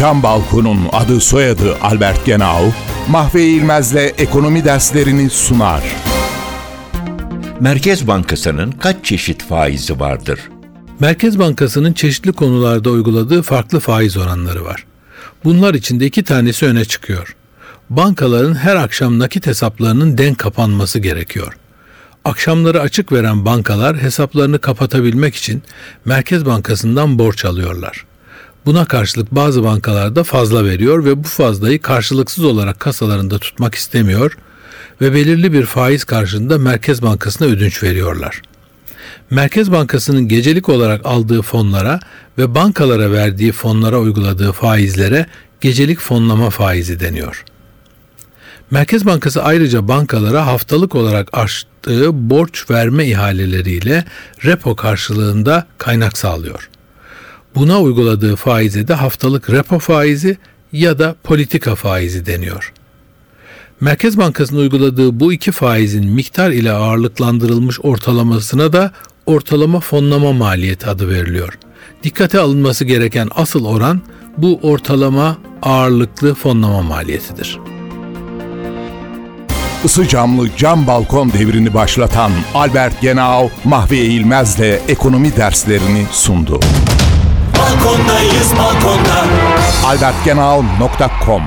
Cam Balkon'un adı soyadı Albert Genau, Mahve İlmez'le ekonomi derslerini sunar. Merkez Bankası'nın kaç çeşit faizi vardır? Merkez Bankası'nın çeşitli konularda uyguladığı farklı faiz oranları var. Bunlar içinde iki tanesi öne çıkıyor. Bankaların her akşam nakit hesaplarının denk kapanması gerekiyor. Akşamları açık veren bankalar hesaplarını kapatabilmek için Merkez Bankası'ndan borç alıyorlar. Buna karşılık bazı bankalar da fazla veriyor ve bu fazlayı karşılıksız olarak kasalarında tutmak istemiyor ve belirli bir faiz karşılığında Merkez Bankası'na ödünç veriyorlar. Merkez Bankası'nın gecelik olarak aldığı fonlara ve bankalara verdiği fonlara uyguladığı faizlere gecelik fonlama faizi deniyor. Merkez Bankası ayrıca bankalara haftalık olarak açtığı borç verme ihaleleriyle repo karşılığında kaynak sağlıyor. Buna uyguladığı faize de haftalık repo faizi ya da politika faizi deniyor. Merkez Bankası'nın uyguladığı bu iki faizin miktar ile ağırlıklandırılmış ortalamasına da ortalama fonlama maliyeti adı veriliyor. Dikkate alınması gereken asıl oran bu ortalama ağırlıklı fonlama maliyetidir. Isı camlı cam balkon devrini başlatan Albert Genau, Mahve İlmez'le ekonomi derslerini sundu. Balkondayız balkonda. Albertgenau.com